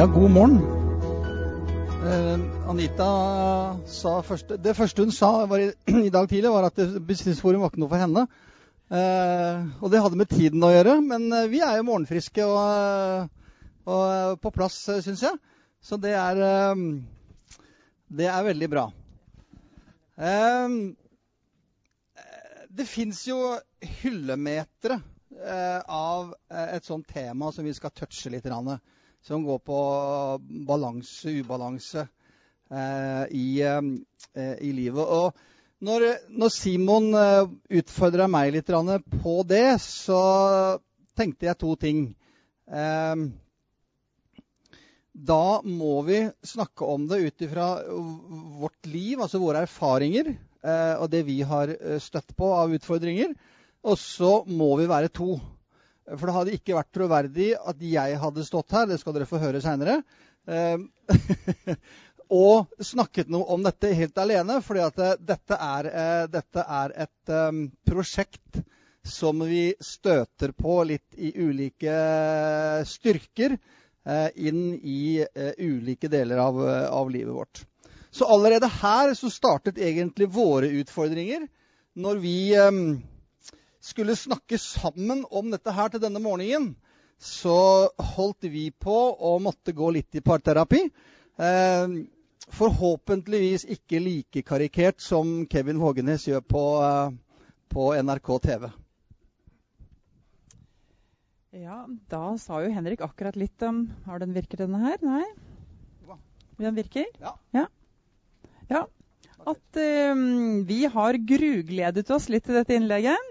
Ja, god morgen. Eh, Anita sa første, Det første hun sa i, i dag tidlig, var at Bestillingsforum var ikke noe for henne. Eh, og det hadde med tiden å gjøre. Men eh, vi er jo morgenfriske og, eh, og eh, på plass, syns jeg. Så det er, det er veldig bra. Det fins jo hyllemetere av et sånt tema som vi skal touche litt. Som går på balanse, ubalanse eh, i, eh, i, livet. Og når, når Simon eh, utfordra meg litt på det, så tenkte jeg to ting. Eh, da må vi snakke om det ut ifra vårt liv, altså våre erfaringer, eh, og det vi har støtt på av utfordringer. Og så må vi være to. For det hadde ikke vært troverdig at jeg hadde stått her, det skal dere få høre seinere, eh, og snakket noe om dette helt alene. fordi at dette er, eh, dette er et prosjekt som vi støter på litt i ulike styrker eh, inn i ulike deler av, av, livet vårt. Så allerede her så startet egentlig våre utfordringer når vi skulle snakke sammen om dette her til denne morgenen, så holdt vi på å måtte gå litt i parterapi. Eh, forhåpentligvis ikke like karikert som Kevin Vågenes gjør på, eh, på NRK TV. Ja, da sa jo Henrik akkurat litt om Har den virket, denne her? Nei? Den virker? Ja. ja. ja. At um, vi har grugledet oss litt til dette innlegget.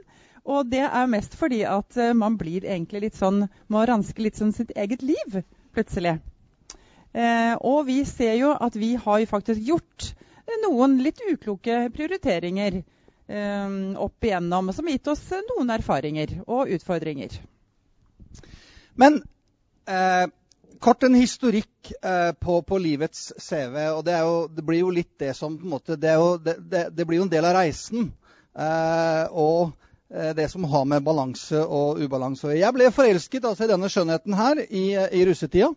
Og det er mest fordi at eh, man blir egentlig litt sånn Må ranske litt sånn sitt eget liv plutselig. Eh, og vi ser jo at vi har faktisk gjort noen litt ukloke prioriteringer eh, opp igjennom som har gitt oss noen erfaringer og utfordringer. Men eh, kort en historikk eh, på, på, livets CV. og det, jo, det, blir jo litt det som på en måte, Det, jo, det, det blir jo en del av reisen. Eh, og Eh, det som har med balanse og ubalanse å gjøre. Jeg ble forelsket altså, i denne skjønnheten her i, i russetida.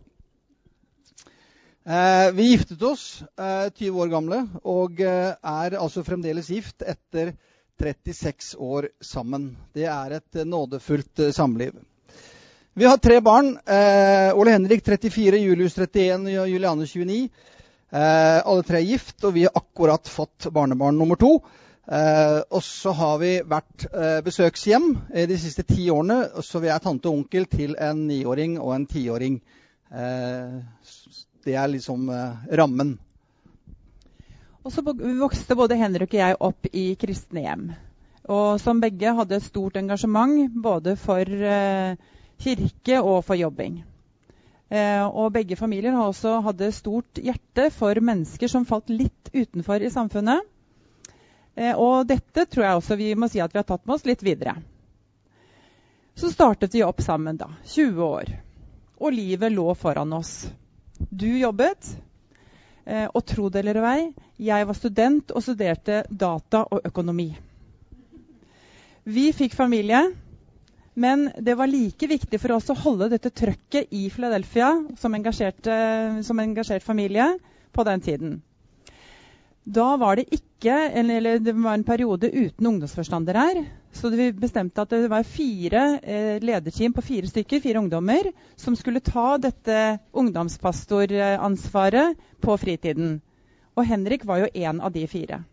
Eh, vi giftet oss eh, 20 år gamle og eh, er altså fremdeles gift etter 36 år sammen. Det er et nådefullt eh, samliv. Vi har tre barn. Eh, Ole Henrik 34, Julius 31 og Juliane 29. alle tre er gift, og vi har akkurat fått barnebarn nummer to. Eh, og så har vi vært eh, besøkshjem eh, de siste ti årene. Så vi er tante og onkel til en niåring og en tiåring. Eh, det er liksom eh, rammen. Og så vokste både Henrik og jeg opp i kristne hjem. Og som begge hadde et stort engasjement både for eh, kirke og for jobbing. og begge familier hadde stort hjerte for mennesker som falt litt utenfor i samfunnet. Eh, og dette tror jeg også vi må si at vi har tatt med oss litt videre. Så startet vi opp sammen, da. 20 år. Og livet lå foran oss. Du jobbet. Eh, og tro det eller ei, jeg var student og studerte data og økonomi. Vi fikk familie, men det var like viktig for oss å holde dette trøkket i Philadelphia som, som engasjert familie på den tiden. Da var det ikke, eller det var en periode uten ungdomsforstander her. Så vi bestemte at det var fire eh, lederteam på fire stykker, fire ungdommer, som skulle ta dette ungdomspastoransvaret på fritiden. Og Henrik var jo en av de fire.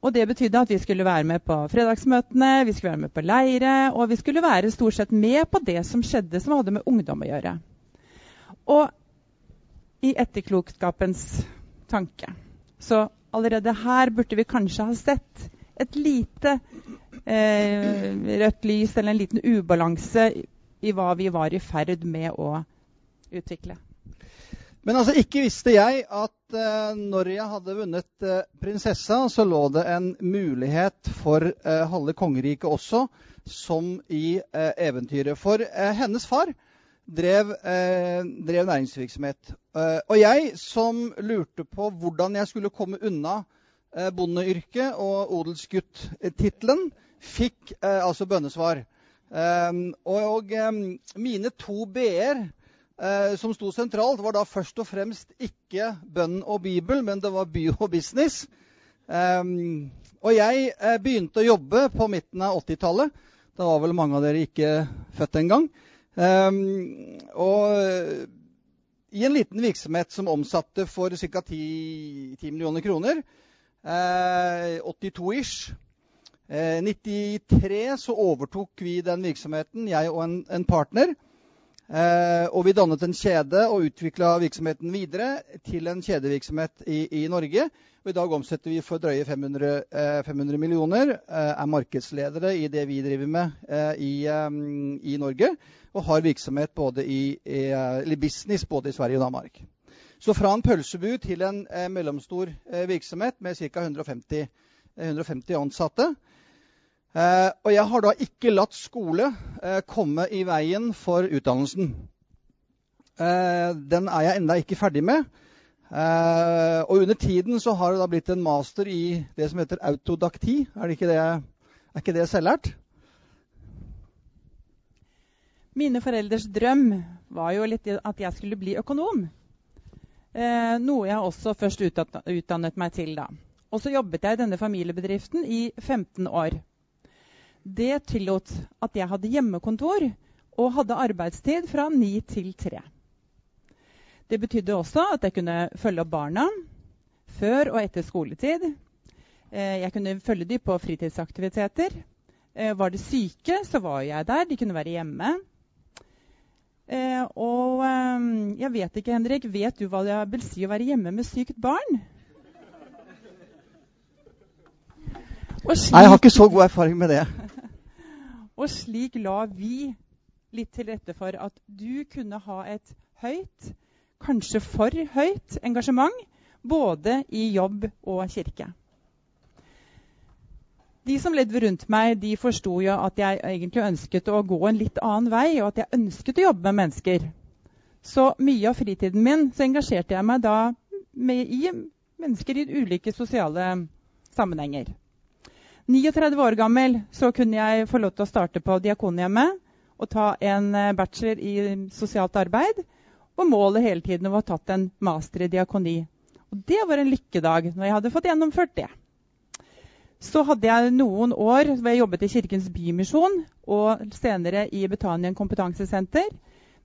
Og det betydde at vi skulle være med på fredagsmøtene, vi skulle være med på leire, og vi skulle være stort sett med på det som skjedde som hadde med ungdom å gjøre. Og i etterklokskapens tanke. Så allerede her burde vi kanskje ha sett et lite eh, rødt lys eller en liten ubalanse i hva vi var i ferd med å utvikle. Men altså, ikke visste jeg at eh, når jeg hadde vunnet eh, prinsessa, så lå det en mulighet for uh, halve kongeriket også, som i eventyret. For hennes far drev, eh, drev næringsvirksomhet. Eh, og jeg som lurte på hvordan jeg skulle komme unna eh, bondeyrket og odelsgutt-tittelen, fikk eh, altså bønnesvar. Eh, og, og eh, mine to b-er eh, som sto sentralt, var da først og fremst ikke bønn og Bibel, men det var by og business. Og jeg eh, begynte å jobbe på midten av 80-tallet. Da var vel mange av dere ikke født engang. Um, og eh, i en liten virksomhet som omsatte for ca. 10, 10, millioner kroner. Eh, 82-ish. Eh, 93 så overtok vi den virksomheten, jeg og en, en partner. Eh, og vi dannet en kjede og utvikla virksomheten videre til en kjedevirksomhet i, i, Norge. Og I dag omsetter vi for drøye 500, eh, 500 millioner. Eh, er markedsledere i det vi driver med eh, i, eh, i, Norge. Og har virksomhet både i, i business både i Sverige og Danmark. Så fra en pølsebu til en mellomstor virksomhet med ca. 150, 150 ansatte. Eh, og jeg har da ikke latt skole eh, komme i veien for utdannelsen. Eh, den er jeg ennå ikke ferdig med. Eh, og under tiden så har det da blitt en master i det som heter autodakti. Er, det ikke det, er ikke det selvlært? Mine foreldres drøm var jo litt at jeg skulle bli økonom. Eh, noe jeg også først utdannet meg til da. Og så jobbet jeg i denne familiebedriften i 15 år. Det tillot at jeg hadde hjemmekontor og hadde arbeidstid fra ni til tre. Det betydde også at jeg kunne følge opp barna før og etter skoletid. Eh, jeg kunne følge dem på fritidsaktiviteter. Eh, var de syke, så var jeg der. De kunne være hjemme. Eh, og jeg vet ikke, Henrik, vet du hva det vil si å være hjemme med sykt barn? Nei, jeg har ikke så god erfaring med det. Og slik la vi litt til rette for at du kunne ha et høyt, kanskje for høyt, engasjement både i jobb og kirke. De som levde rundt meg, de forsto jo at jeg egentlig ønsket å gå en litt annen vei, og at jeg ønsket å jobbe med mennesker. Så mye av fritiden min så engasjerte jeg meg da med, i mennesker i ulike sosiale sammenhenger. 39 år gammel så kunne jeg få lov til å starte på Diakonhjemmet og ta en eh, bachelor i sosialt arbeid. Og målet hele tiden var å ha tatt en master i diakoni. Og det var en lykkedag når jeg hadde fått gjennomført det. Så hadde jeg noen år hvor jeg jobbet i Kirkens Bymisjon og senere i Betanien kompetansesenter,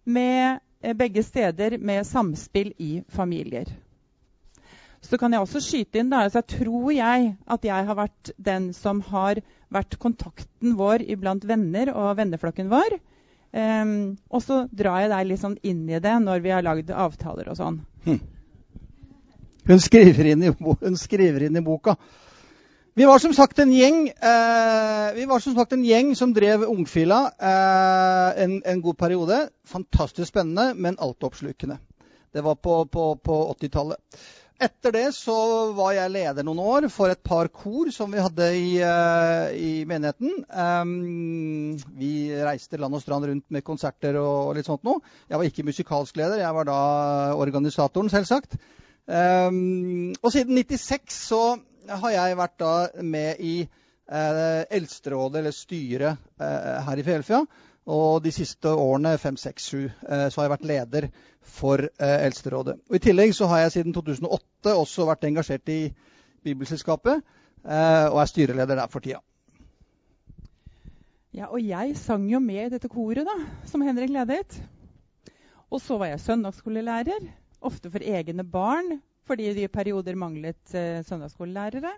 med eh, begge steder med samspill i familier. Så kan jeg også skyte inn da, altså tror jeg at jeg har vært den som har vært kontakten vår iblant venner og venneflokken vår. Um, og så drar jeg deg litt sånn inn i det når vi har lagd avtaler og sånn. Hm. Hun, skriver i, hun, skriver inn i, boka. Vi var som sagt en gjeng, eh, vi var som, sagt en gjeng som drev Ungfila eh, en, en, god periode. Fantastisk spennende, men altoppslukende. Det var på, på, på 80-tallet. Etter det så var jeg leder noen år for et par kor som vi hadde i, uh, i menigheten. Um, vi reiste land og strand rundt med konserter og litt sånt noe. Jeg var ikke musikalsk leder, jeg var da organisatoren, selvsagt. Um, og siden 96 så har jeg vært da med i uh, Eldsterådet, eller styret, uh, her i Fjellfjella. Og de siste årene, fem, seks, sju, så har jeg vært leder for eh, Eldsterådet. Og I tillegg så har jeg siden 2008 også vært engasjert i Bibelselskapet eh, og er styreleder der for tida. Ja, og jeg sang jo med i dette koret da, som Henrik ledet. Og så var jeg søndagsskolelærer, ofte for egne barn, fordi de i perioder manglet eh, søndagsskolelærere.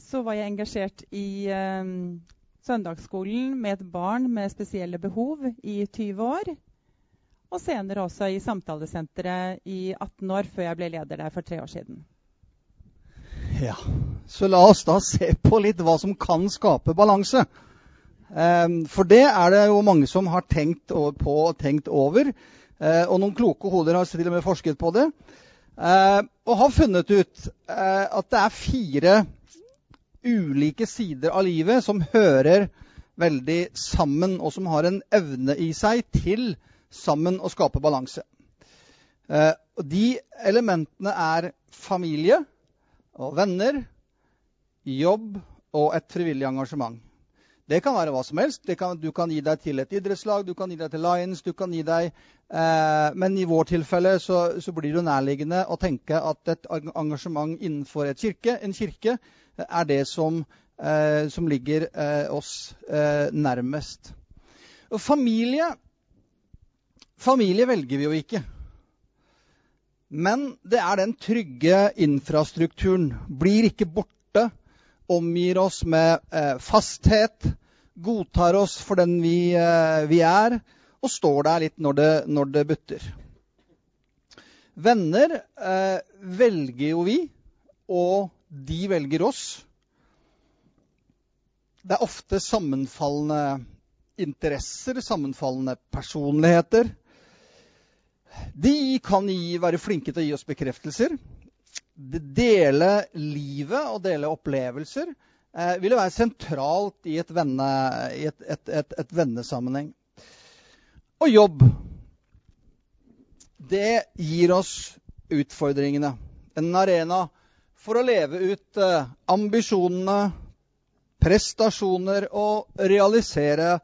Så var jeg engasjert i eh, søndagsskolen med et barn med spesielle behov i 20 år. Og senere også i samtalesenteret i 18 år, før jeg ble leder der for tre år siden. Ja, Så la oss da se på litt hva som kan skape balanse. Ehm, for det er det jo mange som har tenkt på og tenkt over. Eh, og noen kloke hoder har til og med forsket på det. Eh, og har funnet ut eh, at det er fire ulike sider av livet som hører veldig sammen, og som har en evne i seg til sammen å skape balanse. Eh, de elementene er familie og venner, jobb og et frivillig engasjement. Det kan være hva som helst. Kan, du kan gi deg til et idrettslag, du kan gi deg til Lions, du kan gi deg eh, Men i vår tilfelle så, så, blir det nærliggende å tenke at et engasjement innenfor et kirke, en kirke er det som, eh, som ligger eh, oss eh, nærmest. Og familie Familie velger vi jo ikke. Men det er den trygge infrastrukturen. Blir ikke borte. Omgir oss med eh, fasthet. Godtar oss for den vi, eh, vi, er. Og står der litt når det, når det butter. Venner eh, velger jo vi, og de velger oss. Det er ofte sammenfallende interesser, sammenfallende personligheter. De kan gi, være flinke til å gi oss bekreftelser. Dele livet og dele opplevelser eh, ville være sentralt i et, venne, i et, et, et, vennesammenheng. Og jobb. Det gir oss utfordringene. En arena for å leve ut eh, ambisjonene, prestasjoner og realisere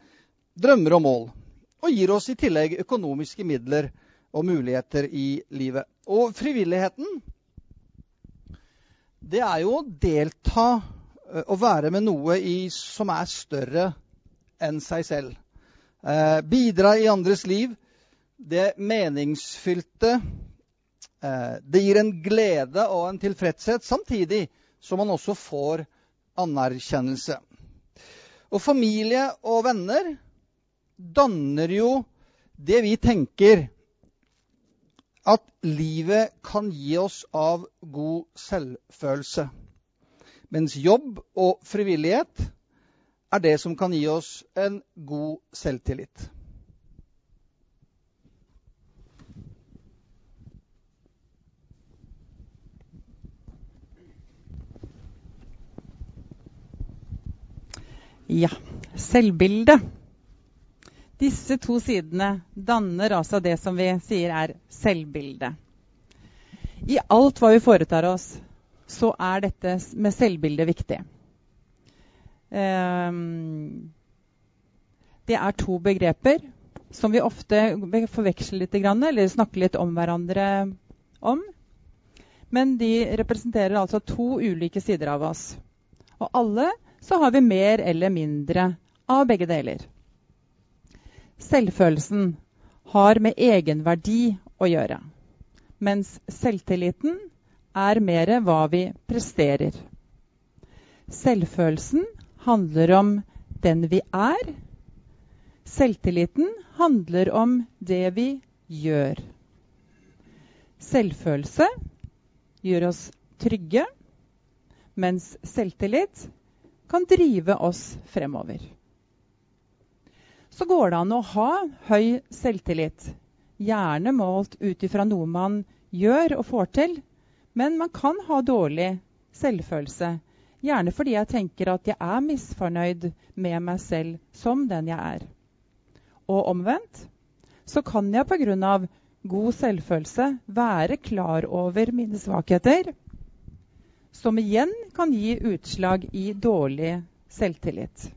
drømmer og mål. Og gir oss i tillegg økonomiske midler og muligheter i livet. Og frivilligheten, det er jo å delta eh, og være med noe i, som er større enn seg selv. Eh, bidra i andres liv. Det meningsfylte. Eh, det gir en glede og en tilfredshet, samtidig som man også får anerkjennelse. Og familie og venner danner jo det vi tenker at livet kan gi oss av god selvfølelse. Mens jobb og frivillighet er det som kan gi oss en god selvtillit. Ja, selvbildet. Disse to sidene danner altså det som vi sier er selvbildet. I alt hva vi foretar oss, så er dette med selvbildet viktig. Um, det er to begreper som vi ofte forveksler litt, eller snakker litt om hverandre om. Men de representerer altså to ulike sider av oss. Og alle så har vi mer eller mindre av begge deler. Selvfølelsen har med egenverdi å gjøre, mens selvtilliten er mer hva vi presterer. Selvfølelsen handler om den vi er. Selvtilliten handler om det vi gjør. Selvfølelse gjør oss trygge, mens selvtillit kan drive oss fremover så går det an å ha høy selvtillit. Gjerne målt ut ifra noe man gjør og får til. Men man kan ha dårlig selvfølelse. Gjerne fordi jeg tenker at jeg er misfornøyd med meg selv som den jeg er. Og omvendt så kan jeg pga. god selvfølelse være klar over mine svakheter, som igjen kan gi utslag i dårlig selvtillit.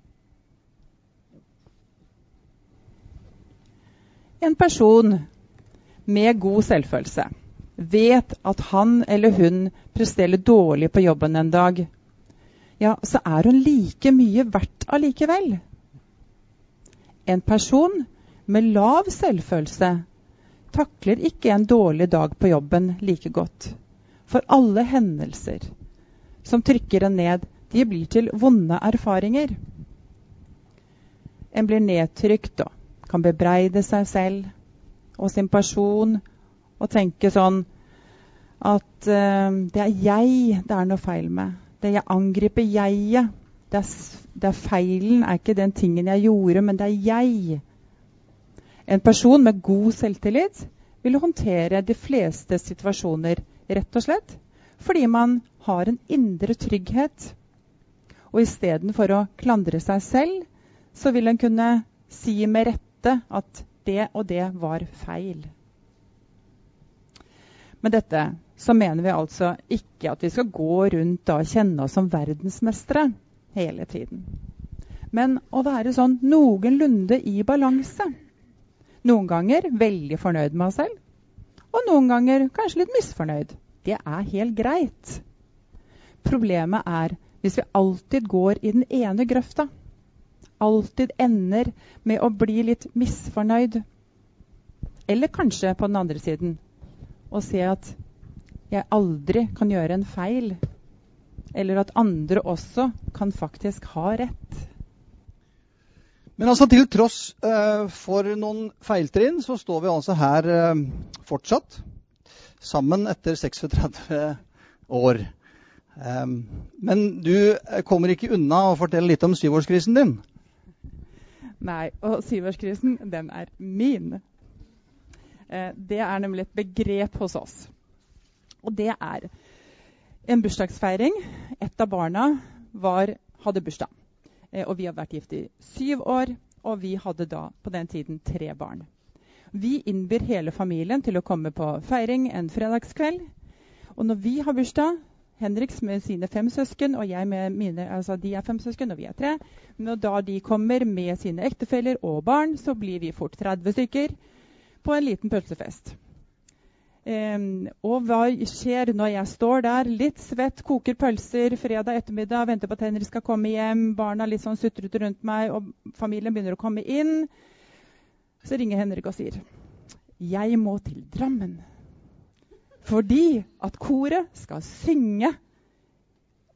En person med god selvfølelse vet at han eller hun presterer dårlig på jobben en dag, ja, så er hun like mye verdt allikevel. En person med lav selvfølelse takler ikke en dårlig dag på jobben like godt. For alle hendelser som trykker en ned, de blir til vonde erfaringer. En blir nedtrykt og kan bebreide seg selv og sin person og tenke sånn at uh, det er jeg det er noe feil med. Det jeg angriper jeget. Det, det er feilen er ikke den tingen jeg gjorde, men det er jeg. En person med god selvtillit vil håndtere de fleste situasjoner rett og slett fordi man har en indre trygghet. Og istedenfor å klandre seg selv, så vil en kunne si med rette vite at det og det var feil. Med dette så mener vi altså ikke at vi skal gå rundt og kjenne oss som verdensmestere hele tiden. men å være sånn noenlunde i balanse. Noen ganger veldig fornøyd med oss selv, og noen ganger kanskje litt misfornøyd. Det er helt greit. Problemet er hvis vi alltid går i den ene grøfta. Alltid ender med å bli litt misfornøyd. Eller kanskje på den andre siden å se at jeg aldri kan gjøre en feil. Eller at andre også kan faktisk ha rett. Men altså til tross uh, for noen feiltrinn, så står vi altså her uh, fortsatt. Sammen etter 36 år. Um, men du kommer ikke unna å fortelle litt om syvårskrisen din. Nei, og syvårskrisen, den er min. Uh, det er nemlig et begrep hos oss. Og det er en bursdagsfeiring. Et av barna var, hadde bursdag. Eh, og vi har vært gift i syv år, og vi hadde da på den tiden tre barn. Vi innbyr hele familien til å komme på feiring en fredagskveld. Og når vi har bursdag, Henriks med sine fem søsken, og jeg med mine altså de er fem søsken, og vi er tre. Når da de kommer med sine ektefeller og barn, så blir vi fort 30 stykker på en liten pølsefest. Um, og hva skjer når jeg står der, litt svett, koker pølser fredag ettermiddag, venter på at Henrik skal komme hjem, barna litt sånn sutrete rundt meg, og familien begynner å komme inn. Så ringer Henrik og sier jeg må til Drammen. Fordi at koret skal synge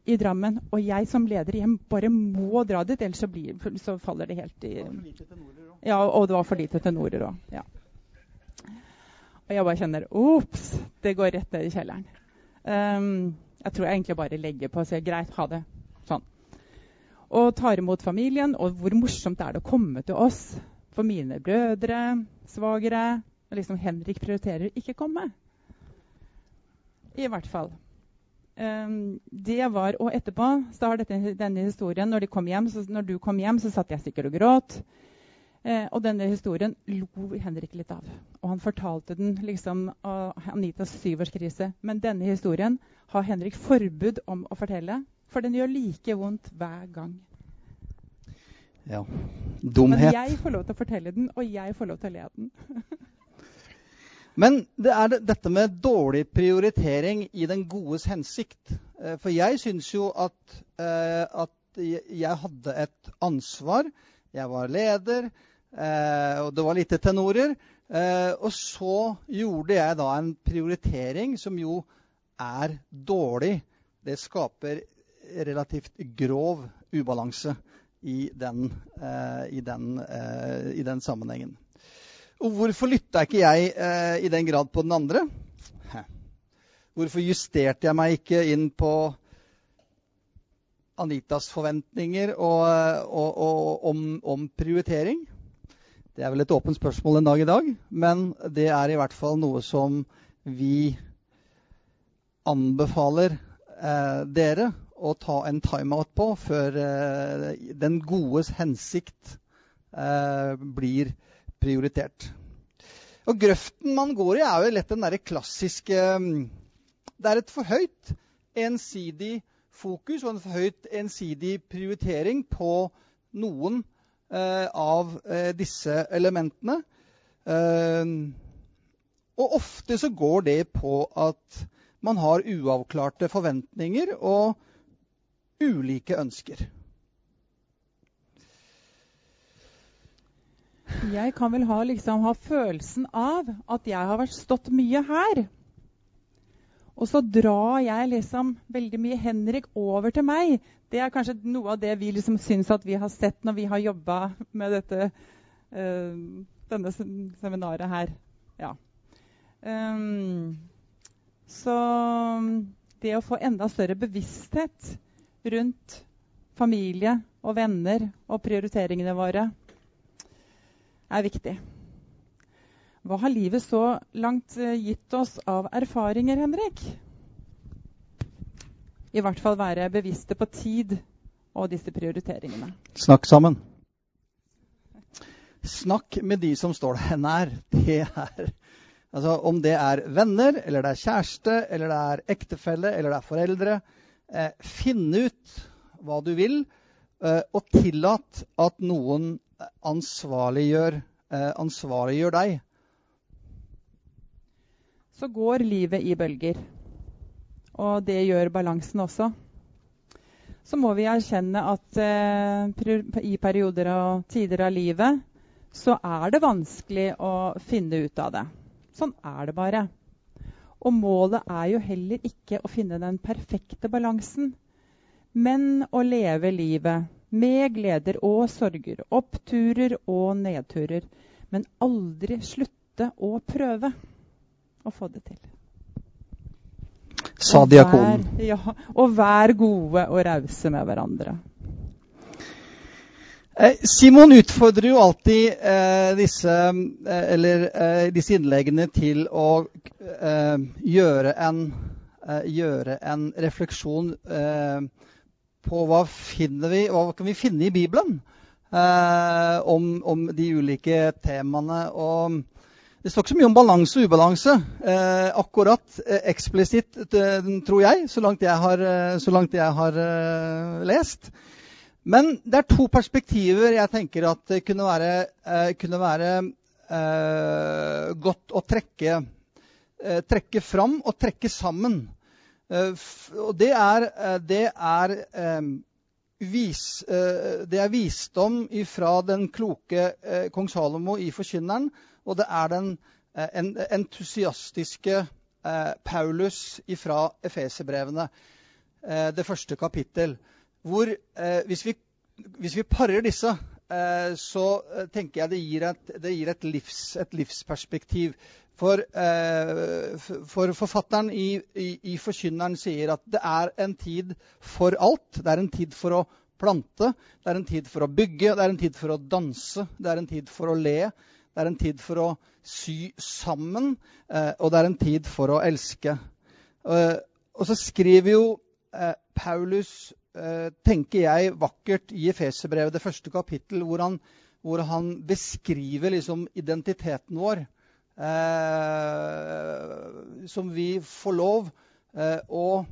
i Drammen. Og jeg som leder hjem bare må dra dit, ellers så, blir, så faller det helt i Ja, og det var for lite tenorer òg. Ja. Og jeg bare kjenner Ops! Det går rett ned i kjelleren. Um, jeg tror jeg egentlig bare legger på og sier greit, ha det. Sånn. Og tar imot familien. Og hvor morsomt er det å komme til oss? For mine brødre, svagere og liksom Henrik prioriterer ikke komme. I hvert fall. Um, det var, Og etterpå så har dette, denne historien Når, de kom hjem, så, når du kom hjem, så satt jeg sikkert og gråt. Eh, og denne historien lo Henrik litt av. Og han fortalte den liksom av Anitas syvårskrise. Men denne historien har Henrik forbud om å fortelle, for den gjør like vondt hver gang. Ja. Dumhet. Men jeg får lov til å fortelle den, og jeg får lov til å le av den. Men det er dette med dårlig prioritering i den godes hensikt. Eh, for jeg syns jo at, eh, at jeg hadde et ansvar. Jeg var leder. Eh, og det var lite tenorer. Og så gjorde jeg da en prioritering som jo er dårlig. Det skaper relativt grov ubalanse i den, i den, i den sammenhengen. Og hvorfor lytta ikke jeg eh, i den grad på den andre? Hvorfor justerte jeg meg ikke inn på Anitas forventninger og, og, og om, om prioritering? Det er vel et åpent spørsmål en dag i dag, men det er i hvert fall noe som vi anbefaler eh, dere å ta en timeout på før eh, den godes hensikt eh, blir prioritert. Og grøften man går i, er jo lett den derre klassiske Det er et for høyt ensidig fokus og en for høyt ensidig prioritering på noen Eh, av eh, disse elementene. Eh, og ofte så går det på at man har uavklarte forventninger og ulike ønsker. Jeg kan vel ha, liksom, ha følelsen av at jeg har vært stått mye her. Og så drar jeg liksom veldig mye Henrik over til meg. Det er kanskje noe av det vi liksom syns at vi har sett når vi har jobba med dette, uh, denne seminaret her. Ja. Um, så det å få enda større bevissthet rundt familie og venner og prioriteringene våre er viktig. Hva har livet så langt eh, gitt oss av erfaringer, Henrik? I hvert fall være bevisste på tid og disse prioriteringene. Snakk sammen. Snakk med de som står deg nær. Det er Altså, om det er venner, eller det er kjæreste, eller det er ektefelle, eller det er foreldre. Eh, Finn ut hva du vil, eh, og tillat at noen ansvarliggjør, eh, ansvarliggjør deg, Så går livet i bølger. Og det gjør balansen også. Så må vi erkjenne at eh, i perioder og tider av livet så er det vanskelig å finne ut av det. Sånn er det bare. Og målet er jo heller ikke å finne den perfekte balansen, men å leve livet med gleder og sorger, oppturer og nedturer, men aldri slutte å prøve å få det til. sa diakonen. Ja, og vær gode og rause med hverandre. Eh, Simon utfordrer jo alltid eh, disse, eh, eller, eh, disse innleggene til å eh, gjøre, en, eh, gjøre en refleksjon eh, på hva, vi, hva kan vi finne i Bibelen eh, om, om de ulike temaene. Og det står ikke så mye om balanse og ubalanse, eh, akkurat eh, eksplisitt, eh, tror jeg, så langt jeg har, eh, langt jeg har eh, lest. Men det er to perspektiver jeg tenker at det kunne være, kunne være godt å trekke, trekke fram og trekke sammen. Eh, og det er, eh, det er, eh, vis, det er visdom fra den kloke kong Salomo i Forkynneren, og det er den entusiastiske Paulus fra Efeserbrevene, det første kapittel hvor hvis, vi, hvis vi parer disse, så eh, tenker jeg det gir et, det gir et, livs, et livsperspektiv. For, eh, for forfatteren i, i, i Forkynneren sier at det er en tid for alt. Det er en tid for å plante, det er en tid for å bygge, det er en tid for å danse, det er en tid for å le. Det er en tid for å sy sammen, eh, og det er en tid for å elske. Eh, og så skriver jo eh, Paulus, eh, tenker jeg, vakkert i Efeserbrevet, det første kapittel, hvor han, hvor han beskriver liksom identiteten vår. Eh, som vi får lov eh, å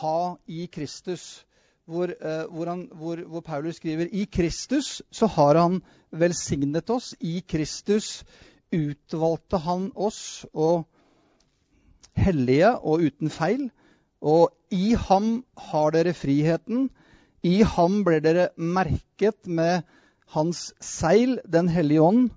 ha i Kristus. Hvor, eh, hvor, han, hvor, hvor Paulus skriver i Kristus så har han velsignet oss. I Kristus utvalgte han oss og hellige og uten feil. Og i ham har dere friheten. I ham ble dere merket med hans seil, Den hellige ånd.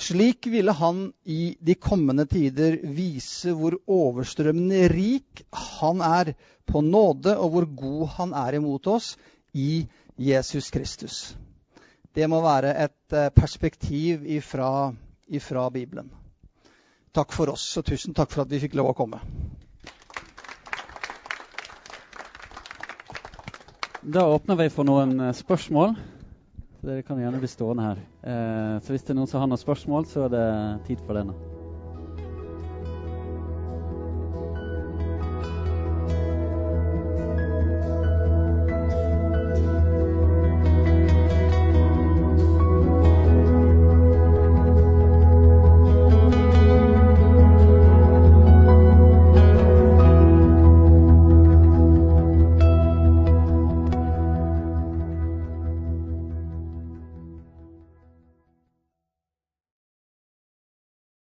Slik ville han i de kommende tider vise hvor overstrømmende rik han er på nåde, og hvor god han er imot oss i Jesus Kristus. Det må være et eh, perspektiv ifra, ifra Bibelen. Takk for oss, og tusen takk for at vi fikk lov å komme. Da åpner vi for noen eh, spørsmål. Dere kan gjerne bli stående her. Eh, så hvis det er noen som har noen spørsmål, så er det tid for det nå.